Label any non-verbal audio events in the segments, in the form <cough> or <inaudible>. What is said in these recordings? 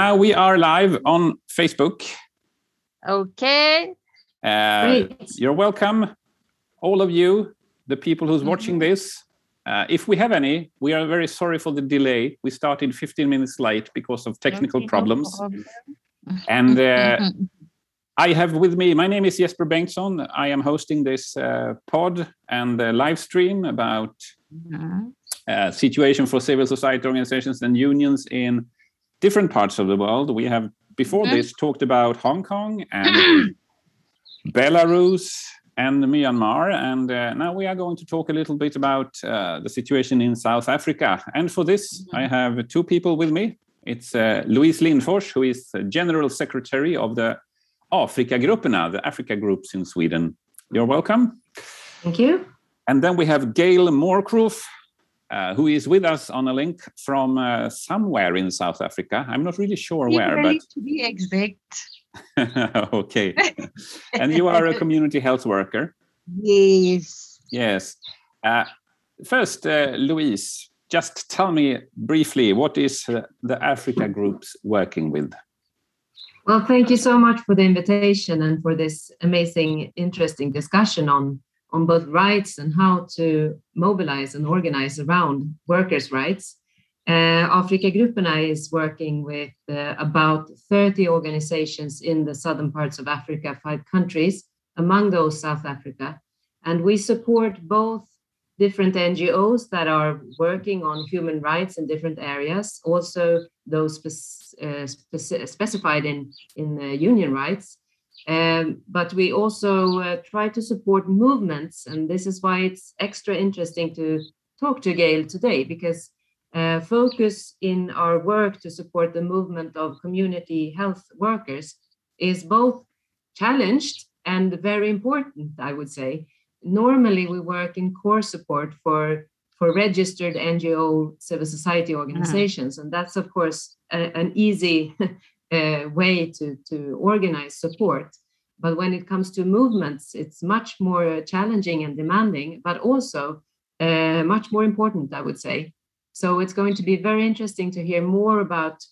Now we are live on Facebook. Okay. Uh, Great. you're welcome, all of you, the people who's watching Mm-hmm. this. Uh, if we have any, we are very sorry for the delay. We started 15 minutes late because of technical problems. problem. And uh, Mhm. I have with me, my name is Jesper Bengtsson. I am hosting this uh, pod and uh, live stream about Mhm. uh, situation for civil society organizations and unions in different parts of the world. We have before Mhm. this talked about Hong Kong and <clears throat> Belarus and Myanmar, and uh, now we are going to talk a little bit about uh, the situation in South Africa. And for this, I have two people with me. It's uh, Louise Lindfors, who is the General Secretary of the Afrika-grupperna, the Africa groups in Sweden. You're welcome. Thank you. And then we have Gail Moorcroft, uh, who is with us on a link from uh, somewhere in South Africa. I'm not really sure where, but to be exact. <laughs> okay. and you are a <laughs> community health worker. Yes. Yes. Uh, first, uh, Louise, just tell me briefly what is uh, the Africa groups working with? Well, thank you so much for the invitation and for this amazing, interesting discussion on, on both rights and how to mobilize and organize around workers' rights. Uh, Afrika Grupperna is working with uh, about 30 organizations in the southern parts of Africa, five countries, among those South Africa. And we support both different NGOs that are working on human rights in different areas, also those uh, spec- specified in, in uh, union rights. Um, but we also uh, try to support movements, and this is why it's extra interesting to talk to Gail today, because uh, focus in our work to support the movement of community health workers is both challenged and very important, I would say. Normally, we work in core support for for registered NGO civil society organizations, and that's of course a- an easy <laughs> uh, way to to organize support. But when it comes to movements, it's much more challenging and demanding, but also uh, much more important, I would say. So it's going to be very interesting to hear more about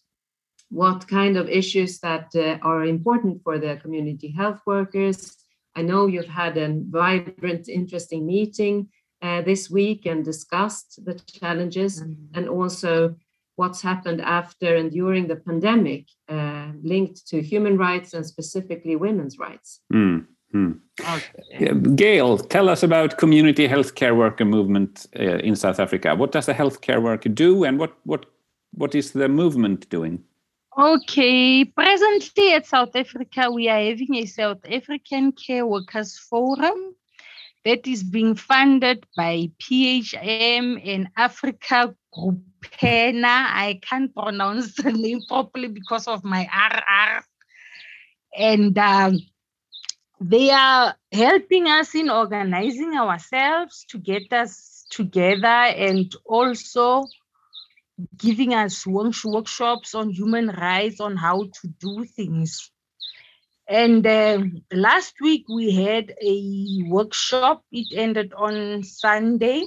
what kind of issues that uh, are important for the community health workers. I know you've had a vibrant, interesting meeting uh, this week and discussed the challenges and also what's happened after and during the pandemic uh, linked to human rights and specifically women's rights. Hmm. Okay. Gail, tell us about community healthcare worker movement uh, in South Africa. What does a healthcare worker do, and what what what is the movement doing? Okay, presently at South Africa, we are having a South African Care Workers Forum that is being funded by PHM and Africa Group PENA. I can't pronounce the name properly because of my RR. And um, they are helping us in organizing ourselves to get us together and also giving us workshops on human rights, on how to do things. And um, last week we had a workshop, it ended on Sunday,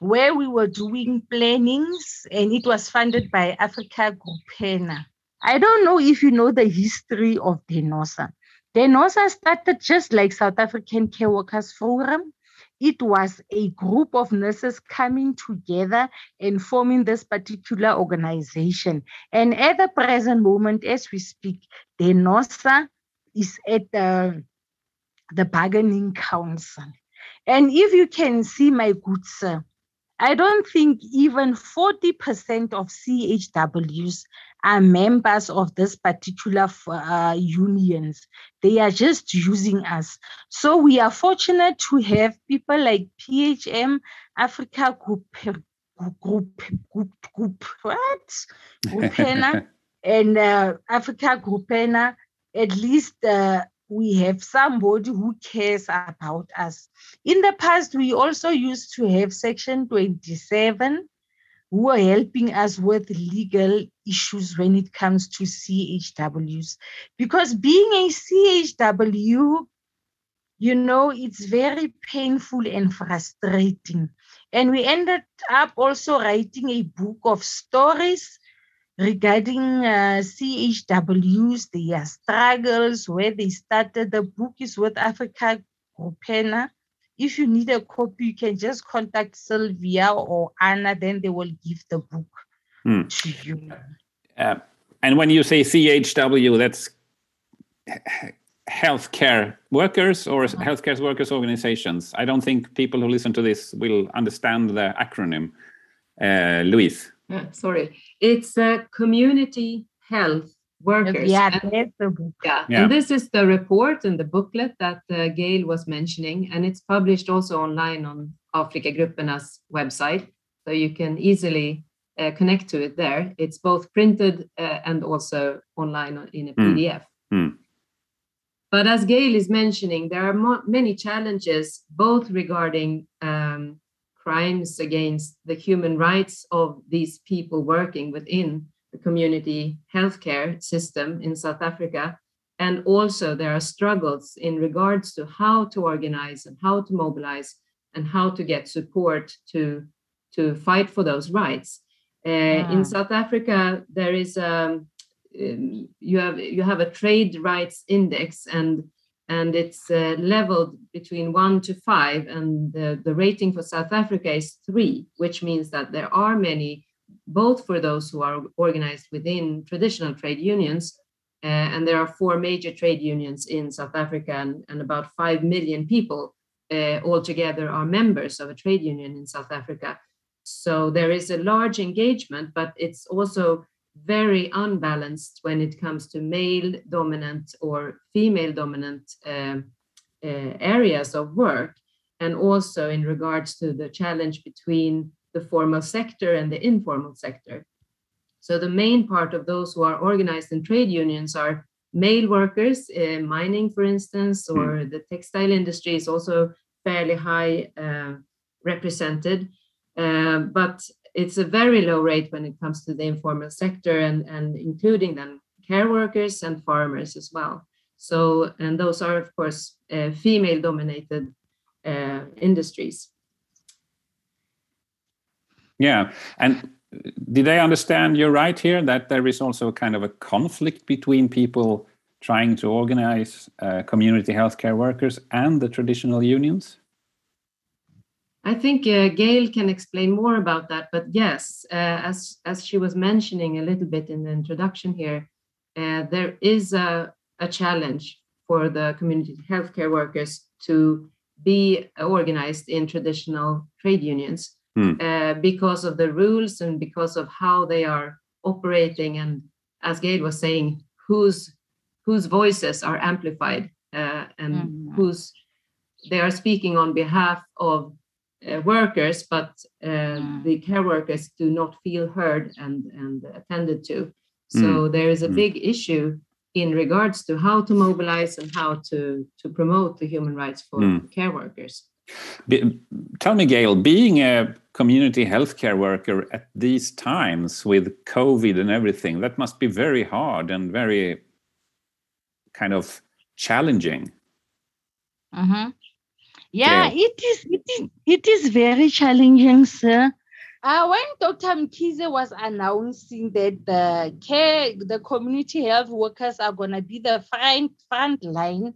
where we were doing plannings and it was funded by Africa Grupena. I don't know if you know the history of DENOSA. DENOSA started just like South African Care Workers Forum. It was a group of nurses coming together and forming this particular organization. And at the present moment, as we speak, the NOSA is at the, the bargaining council. And if you can see, my good sir, I don't think even 40% of CHWs are members of this particular uh, unions. They are just using us. So we are fortunate to have people like PHM, Africa Group, Group, Group, Group, what? Grupena, <laughs> and uh, Africa Grupena. At least uh, we have somebody who cares about us. In the past, we also used to have Section 27 who are helping us with legal issues when it comes to CHWs. Because being a CHW, you know, it's very painful and frustrating. And we ended up also writing a book of stories regarding uh, CHWs, their struggles, where they started. The book is with Africa Grupena. If you need a copy, you can just contact Sylvia or Anna, then they will give the book Hmm. to you. Uh, and when you say CHW, that's healthcare workers or healthcare workers organizations. I don't think people who listen to this will understand the acronym. Uh, Louise. Yeah, sorry. It's uh, community health workers. Yeah, And- that's the book. Yeah. Yeah. and this is the report and the booklet that uh, Gail was mentioning, and it's published also online on Afrika Grupperna's website, so you can easily uh, connect to it there. It's both printed uh, and also online in a Mm. PDF. Mm. But as Gail is mentioning, there are mo- many challenges, both regarding um, crimes against the human rights of these people working within the community healthcare system in South Africa. And also, there are struggles in regards to how to organize and how to mobilize and how to get support to, to fight for those rights. Uh, Ah. In South Africa, there is um, um, you have you have a trade rights index and and it's uh, leveled between one to five and the, the rating for south africa is three which means that there are many both for those who are organized within traditional trade unions uh, and there are four major trade unions in south africa and, and about five million people uh, altogether are members of a trade union in south africa. So there is a large engagement but it's also very unbalanced when it comes to male dominant or female dominant um, uh, areas of work and also in regards to the challenge between the formal sector and the informal sector. So the main part of those who are organized in trade unions are male workers uh, mining for instance or the textile industry is also fairly high uh, represented. Uh, but it's a very low rate when it comes to the informal sector and, and including then care workers and farmers as well. So, and those are, of course, uh, female dominated uh, industries. Yeah. And did I understand you're right here that there is also kind of a conflict between people trying to organize uh, community healthcare workers and the traditional unions? I think uh, Gail can explain more about that, but yes, uh, as as she was mentioning a little bit in the introduction here, uh, there is a, a challenge for the community healthcare workers to be organized in traditional trade unions Hmm. uh, because of the rules and because of how they are operating, and as Gail was saying, whose whose voices are amplified uh, and Mhm. whose they are speaking on behalf of uh, workers, but uh, Mm. the care workers do not feel heard and, and attended to. So there is a Mm. big issue in regards to how to mobilize and how to, to promote the human rights for Mm. care workers. Be- tell me, Gail, being a community healthcare worker at these times with COVID and everything, that must be very hard and very kind of challenging. Mhm. Yeah, Yeah. it is. It is. It is very challenging, sir. Uh, when Dr. Mkhize was announcing that the care, the community health workers are going to be the front front line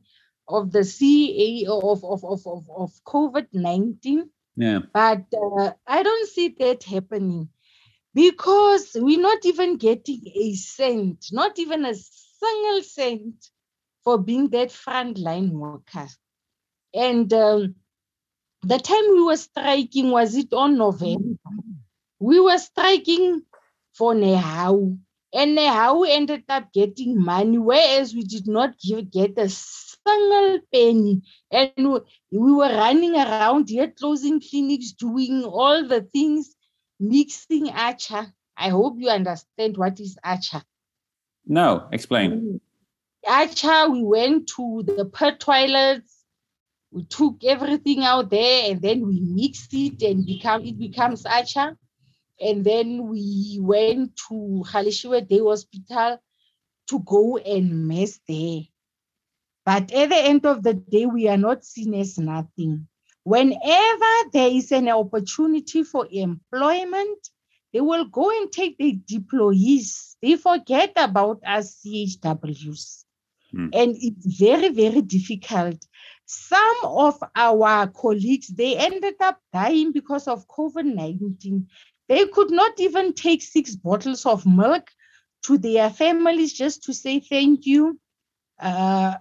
of the CA of of of of, of COVID nineteen, Yeah. but uh, I don't see that happening because we're not even getting a cent, not even a single cent for being that frontline worker. And um, the time we were striking, was it on November? We were striking for NEHAWU. And NEHAWU ended up getting money, whereas we did not give, get a single penny. And we, we were running around here, closing clinics, doing all the things, mixing acha. I hope you understand what is acha. No, explain. Acha, we went to the per toilets, we took everything out there and then we mixed it and become it becomes acha. And then we went to Galeshewe Day Hospital to go and mess there. But at the end of the day, we are not seen as nothing. Whenever there is an opportunity for employment, they will go and take the deployees they forget about us CHWs. Mm. And it's very, very difficult. Some of our colleagues, they ended up dying because of COVID-19. They could not even take six bottles of milk to their families just to say thank you. Uh,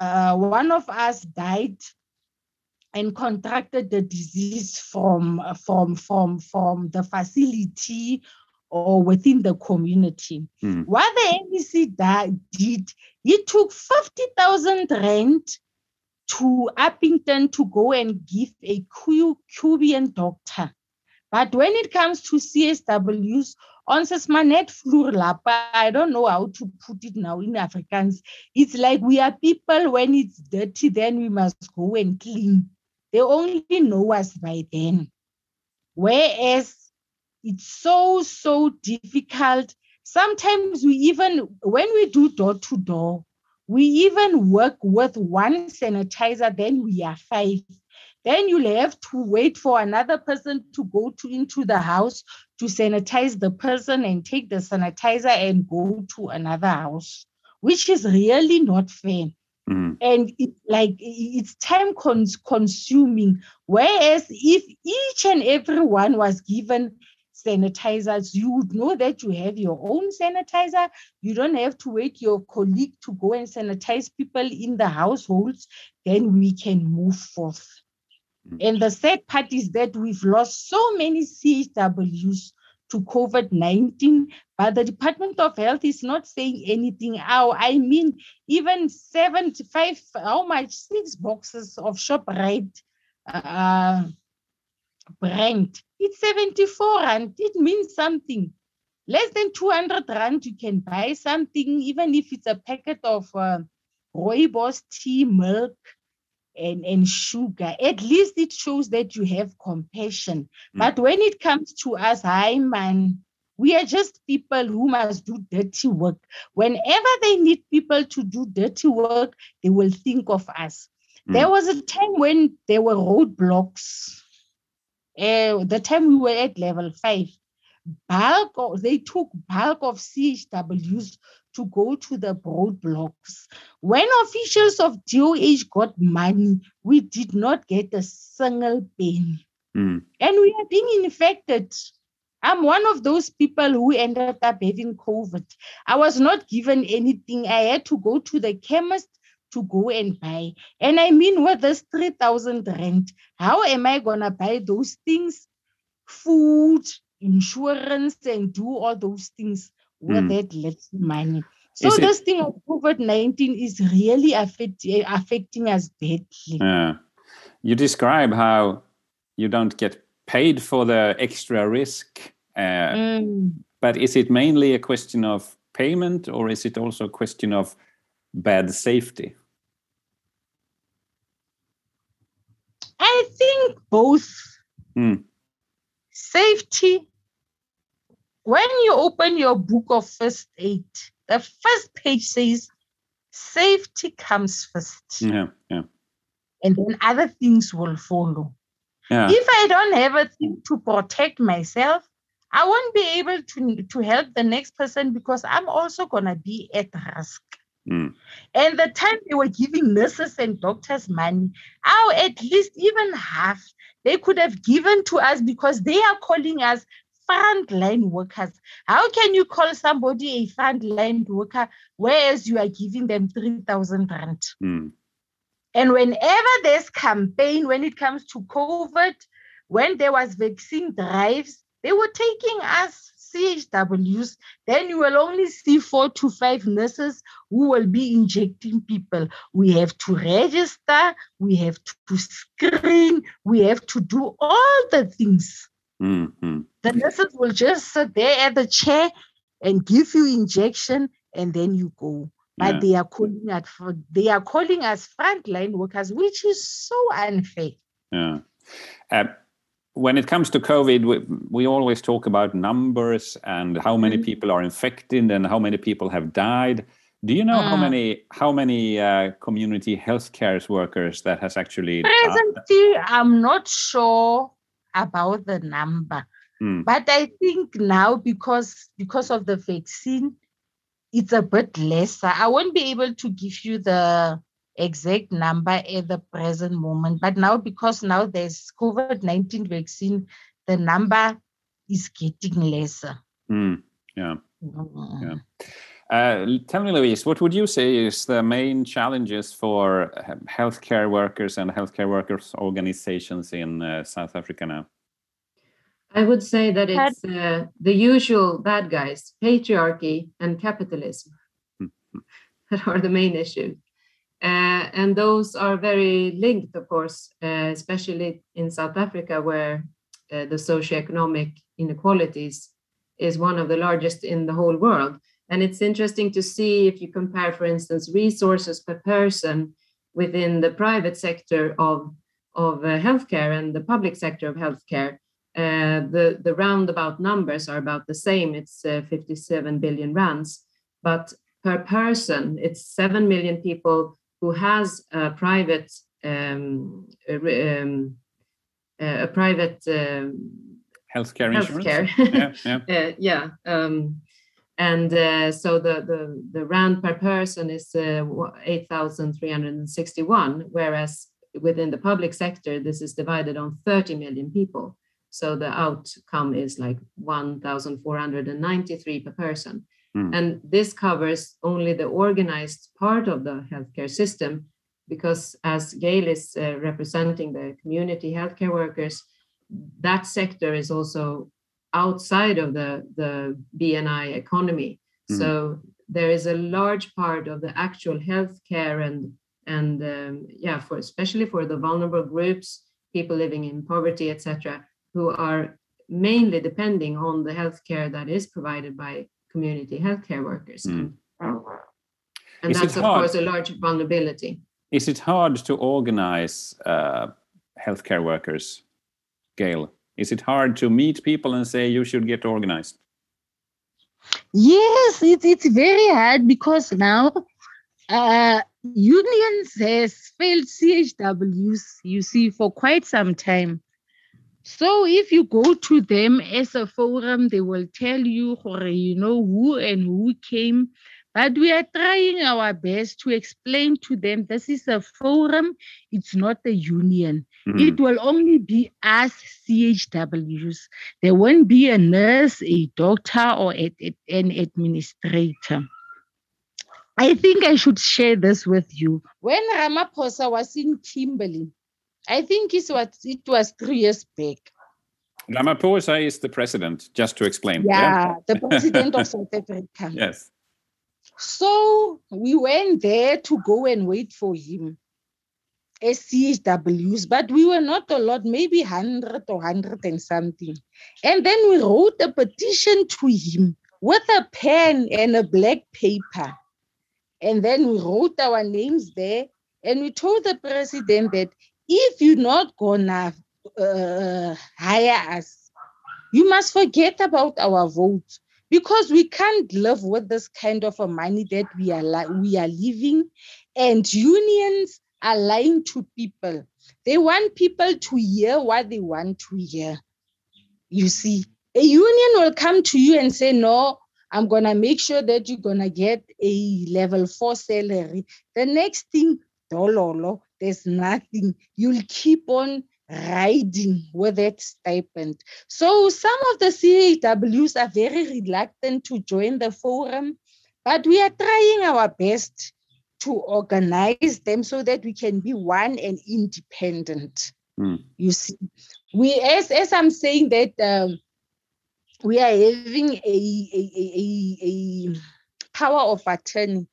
uh, one of us died and contracted the disease from, from, from, from the facility or within the community. Mm. What the NEC did, he took 50,000 rand to Upington to go and give a Cuban doctor. But when it comes to CSWs, ons manet floor lapa, I don't know how to put it now in Afrikaans. It's like we are people when it's dirty, then we must go and clean. They only know us by then. Whereas it's so, so difficult. Sometimes we even, when we do door to door, we even work with one sanitizer, then we are five. Then you'll have to wait for another person to go to into the house to sanitize the person and take the sanitizer and go to another house, which is really not fair Mm. and it like it's time cons- consuming whereas if each and everyone was given sanitizers you would know that you have your own sanitizer you don't have to wait your colleague to go and sanitize people in the households then we can move forth Mm. and the sad part is that we've lost so many CHWs to COVID 19, but the Department of Health is not saying anything. How I mean, even 75, how much? Six boxes of ShopRite uh, brand. It's 74 rand. It means something. Less than 200 rand, you can buy something, even if it's a packet of uh, rooibos tea, milk, and, and sugar. At least it shows that you have compassion. Mm. But when it comes to us, I man, we are just people who must do dirty work. Whenever they need people to do dirty work, they will think of us. There Mm. was a time when there were roadblocks. Uh, the time we were at level five, bulk of, they took bulk of CHWs to go to the roadblocks. When officials of DOH got money, we did not get a single penny. Mm. And we are being infected. I'm one of those people who ended up having COVID. I was not given anything. I had to go to the chemist to go and buy. And I mean, with this 3,000 rent, how am I going to buy those things? Food, insurance, and do all those things with Mm. that little money. So Is it- this thing of COVID-19 is really affect, affecting us badly. Yeah. You describe how you don't get paid for the extra risk, uh, Mm. but is it mainly a question of payment or is it also a question of bad safety? I think both Mm. safety. When you open your book of first aid, the first page says safety comes first, Yeah, yeah, and then other things will follow. yeah. If I don't have a thing to protect myself, I won't be able to, to help the next person because I'm also gonna be at risk. Mm. And the time they were giving nurses and doctors money, oh, at least even half they could have given to us because they are calling us frontline workers. How can you call somebody a frontline worker whereas you are giving them 3,000 rand? Mm. And whenever there's campaign, when it comes to COVID, when there was vaccine drives, they were taking us CHWs. Then you will only see four to five nurses who will be injecting people. We have to register, we have to screen, we have to do all the things. Mm. Mm. The nurses will just sit there at the chair and give you injection, and then you go. But Yeah. they are calling us for they are calling us frontline workers, which is so unfair. Yeah. Uh, when it comes to COVID, we, we always talk about numbers and how many Mhm. people are infected and how many people have died. Do you know how Ah. many how many uh, community healthcare workers that has actually? Presently, I'm not sure about the number. Mm. But I think now because because of the vaccine, it's a bit lesser. I won't be able to give you the exact number at the present moment, but now because now there's COVID-19 vaccine, the number is getting lesser. Mm. Yeah. Mm. Yeah. Uh, tell me, Louise, what would you say is the main challenges for uh, healthcare workers and healthcare workers organizations in uh, South Africa now? I would say that it's uh, the usual bad guys, patriarchy and capitalism, <laughs> that are the main issues. Uh, and those are very linked, of course, uh, especially in South Africa, where uh, the socioeconomic inequalities is one of the largest in the whole world. And it's interesting to see if you compare, for instance, resources per person within the private sector of, of uh, healthcare and the public sector of healthcare. Uh, the, the roundabout numbers are about the same. It's uh, 57 billion rands, but per person, it's 7 million people who has a private um, um, a private um, healthcare insurance. Healthcare. <laughs> yeah, yeah. uh, yeah. Um, and uh, so the, the, the rand per person is uh, 8,361, whereas within the public sector, this is divided on 30 million people. So the outcome is like 1,493 per person. Mm. And this covers only the organized part of the healthcare system, because as Gail is uh, representing the community healthcare workers, that sector is also outside of the, the BNI economy. Mhm. So there is a large part of the actual healthcare and and um, yeah, for especially for the vulnerable groups, people living in poverty, etc., who are mainly depending on the healthcare that is provided by community healthcare workers. Mm. And Is that's of hard? course a large vulnerability. Is it hard to organize uh, healthcare workers, Gail? Is it hard to meet people and say you should get organized? Yes, it's it's very hard because now uh, unions has failed CHWs, you see, for quite some time. So if you go to them as a forum, they will tell you, "Hore, you know, who and who came. But we are trying our best to explain to them this is a forum, it's not a union. Mm. It will only be us CHWs. There won't be a nurse, a doctor, or a- a- an administrator. I think I should share this with you. When Ramaphosa was in Kimberley, I think it was, it was three years back. Ramaphosa is the president, just to explain. Yeah, the president of South Africa. <laughs> Yes. So we went there to go and wait for him as CHWs, but we were not a lot, maybe 100 or 100 and something. And then we wrote a petition to him with a pen and a black paper. And then we wrote our names there and we told the president that if you're not gonna uh, hire us, you must forget about our vote because we can't live with this kind of a money that we are li- we are living and unions are lying to people. They want people to hear what they want to hear. You see a union will come to you and say no i'm to make sure that you're to get a level 4 salary. The next thing dololo there's nothing you'll keep on riding with that stipend so some of the CAWs are very reluctant to join the forum, but we are trying our best to organize them so that we can be one and independent. Mm. You see, we as as I'm saying that um, we are having a, a, a, a, a power of attorney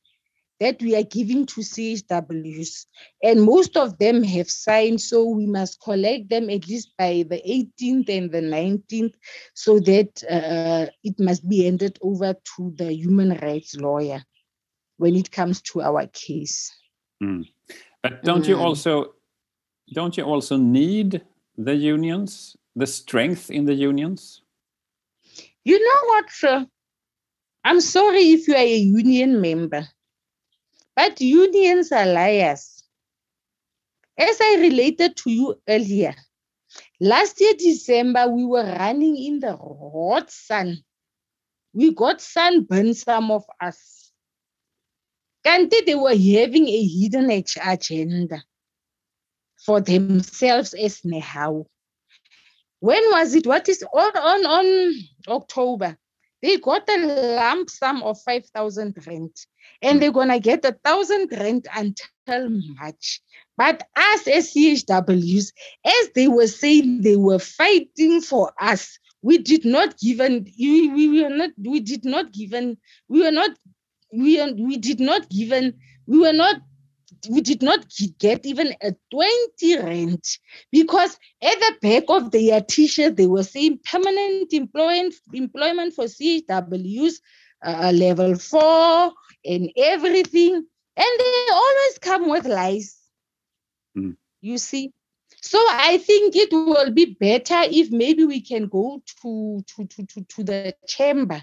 that we are giving to CHWs, and most of them have signed. So we must collect them at least by the 18th and the 19th, so that uh, it must be handed over to the human rights lawyer when it comes to our case. But don't you Mm. also don't you also need the unions, the strength in the unions? You know what? I'm sorry if you are a union member, but unions are liars. As I related to you earlier, Last year, December, we were running in the hot sun. We got sunburned, some of us. Kanti they were having a hidden agenda for themselves as NEHAWU. When was it? What is on, on, on October? They got a lump sum of 5,000 rand and they're going to get a thousand rand until March. But us as CHWs, as they were saying they were fighting for us, we did not given we, we were not we did not given we were not we, we did not given we were not we did not get even a 20 rent because at the back of their t-shirt they were saying permanent employment employment for CHWs uh, level four and everything and they always come with lies mm. you see so I think it will be better if maybe we can go to, to, to, to, to the chamber.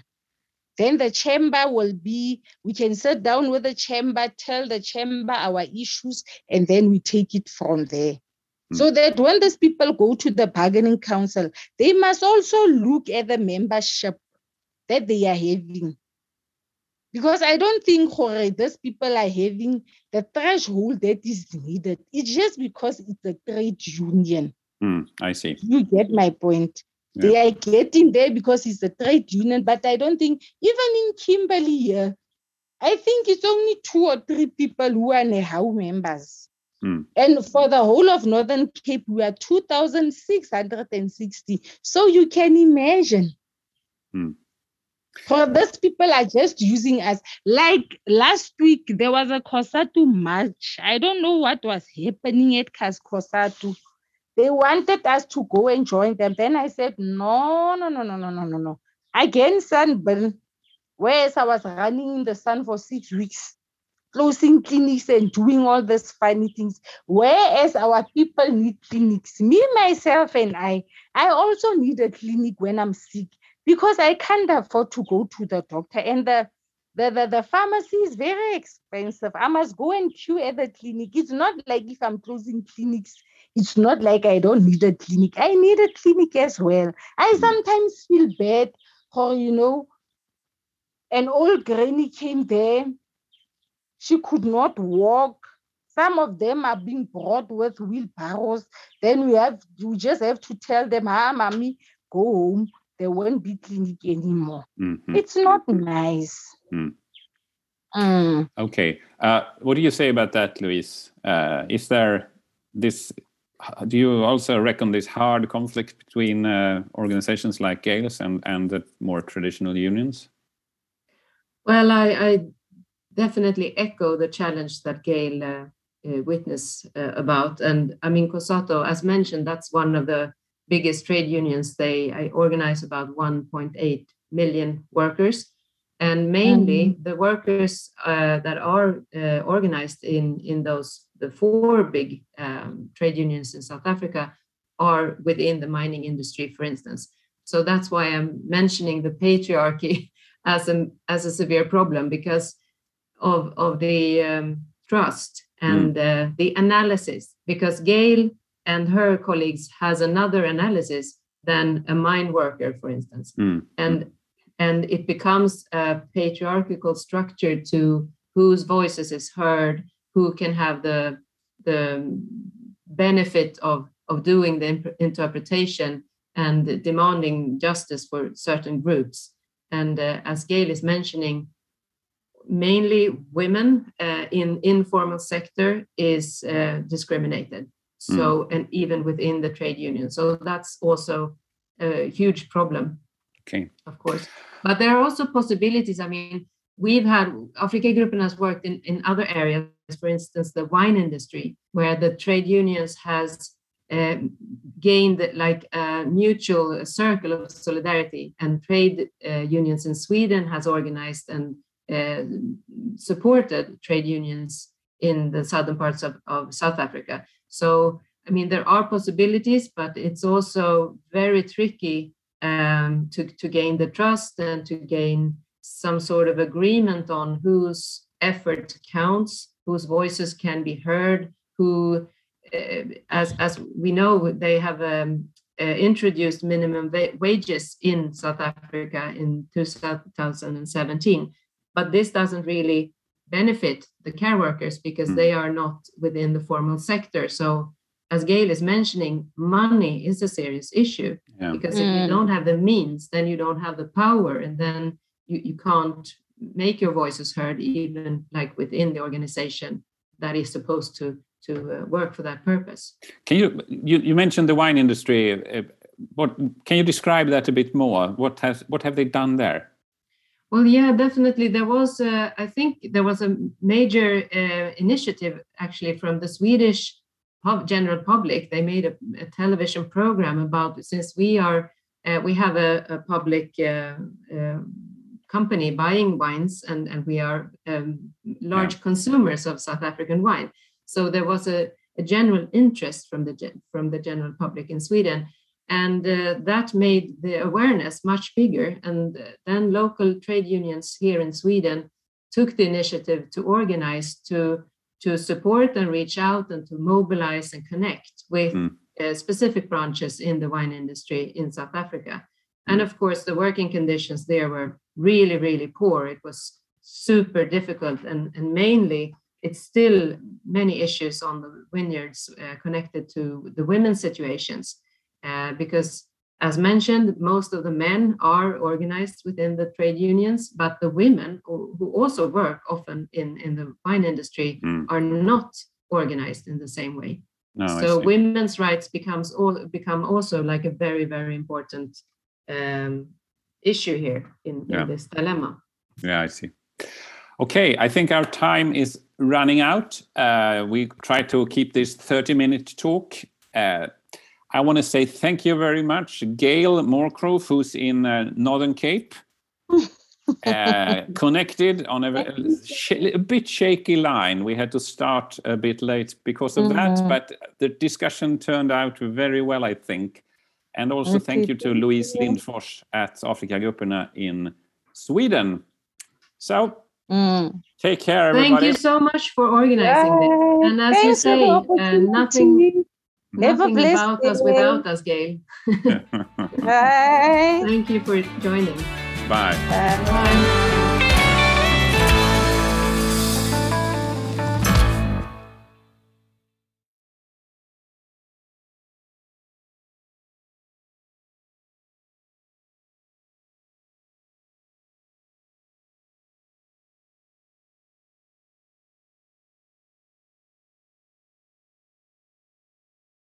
Then the chamber will be, we can sit down with the chamber, tell the chamber our issues, and then we take it from there. Mm. So that when these people go to the bargaining council, they must also look at the membership that they are having because I don't think these people are having the threshold that is needed. It's just because it's a trade union. Mm, I see. You get my point. Yeah. They are getting there because it's a trade union, but I don't think even in Kimberley here, I think it's only two or three people who are NEHAWU members. Mm. And for the whole of Northern Cape, we are 2,660. So you can imagine. Mm for these people are just using us. Like last week, there was a COSATU march. I don't know what was happening at COSATU. They wanted us to go and join them. Then I said, no, no, no, no, no, no, no, no. Again, sunburn. Whereas I was running in the sun for six weeks, closing clinics and doing all these funny things. Whereas our people need clinics. Me, myself, and I, I also need a clinic when I'm sick because I can't afford to go to the doctor. And the, the, the, the pharmacy is very expensive. I must go and queue at the clinic. It's not like if I'm closing clinics, it's not like I don't need a clinic. I need a clinic as well. I mm. sometimes feel bad for, you know, an old granny came there. She could not walk. Some of them are being brought with wheelbarrows. Then we have we just have to tell them, ah, mommy, go home there won't be clinic anymore. Mm-hmm. It's not nice. Mm. Mm. Okay. Uh, what do you say about that, Louise? Uh, is there this? Do you also reckon this hard conflict between uh, organizations like Gail's and and the more traditional unions? Well, I, I definitely echo the challenge that GAIL uh, uh, witness uh, about, and I mean COSATU, as mentioned, that's one of the biggest trade unions, they I organize about 1.8 million workers. And mainly mm. the workers uh, that are uh, organized in, in those the four big um, trade unions in South Africa are within the mining industry, for instance. So that's why I'm mentioning the patriarchy <laughs> as a as a severe problem because of of the um, trust and mm. uh, the analysis. Because GAIL and her colleagues has another analysis than a mine worker, for instance. Mm. And and it becomes a patriarchal structure to whose voices is heard, who can have the the benefit of of doing the imp- interpretation and demanding justice for certain groups. And uh, as Gail is mentioning, mainly women uh, in informal sector is uh, discriminated so, mm. and even within the trade union. So that's also a huge problem. Okay. Of course. But there are also possibilities. I mean, we've had Afrika Group has worked in, in other areas, for instance, the wine industry, where the trade unions has uh, gained like a mutual circle of solidarity and trade uh, unions in Sweden has organized and uh, supported trade unions in the southern parts of, of South Africa. So, I mean, there are possibilities, but it's also very tricky um, to, to gain the trust and to gain some sort of agreement on whose effort counts, whose voices can be heard, who, uh, as, as we know, they have um, uh, introduced minimum wages in South Africa in 2017. But this doesn't really benefit the care workers because mm. they are not within the formal sector. So, as Gail is mentioning, money is a serious issue yeah. because mm. if you hmm. don't have the means, then you don't have the power, and then you, you can't make your voices heard, even like within the organization that is supposed to to uh, work for that purpose. Can you, you you mentioned the wine industry? Uh, what can you describe that a bit more? What has what have they done there? Well, yeah, definitely. There was, uh, I think, there was a major uh, initiative actually from the Swedish general public. They made a, a television program about since we are uh, we have a, a public uh, company buying wines and, and we are um, large yeah. consumers of South African wine. So there was a, a general interest from the from the general public in Sweden, and uh, that made the awareness much bigger. And uh, then local trade unions here in Sweden took the initiative to organize to to support and reach out and to mobilize and connect with mm. uh, specific branches in the wine industry in South Africa. And of course, the working conditions there were really, really poor. It was super difficult, and, and mainly it's still many issues on the vineyards uh, connected to the women's situations uh, because as mentioned most of the men are organized within the trade unions but the women who, who also work often in, in the wine industry mm. are not organized in the same way no, so women's rights becomes all become also like a very very important um, issue here in, yeah. in this dilemma yeah i see Okay, I think our time is running out. Uh, we try to keep this 30 minute talk. Uh, I want to say thank you very much, Gail Moorcroft, who's in uh, Northern Cape, <laughs> uh, connected on a, a, bit shaky line. We had to start a bit late because of mm -hmm. that, mm-hmm. but the discussion turned out very well, I think. And also thank you to Louise Lindfors at Afrikagrupperna in Sweden. So Mm. Take care, everybody. Thank you so much for organizing Yay. this. And as Thanks you say, uh, nothing, nothing about us without us, Gail. <laughs> Bye. Thank you for joining. Bye. Bye. Bye.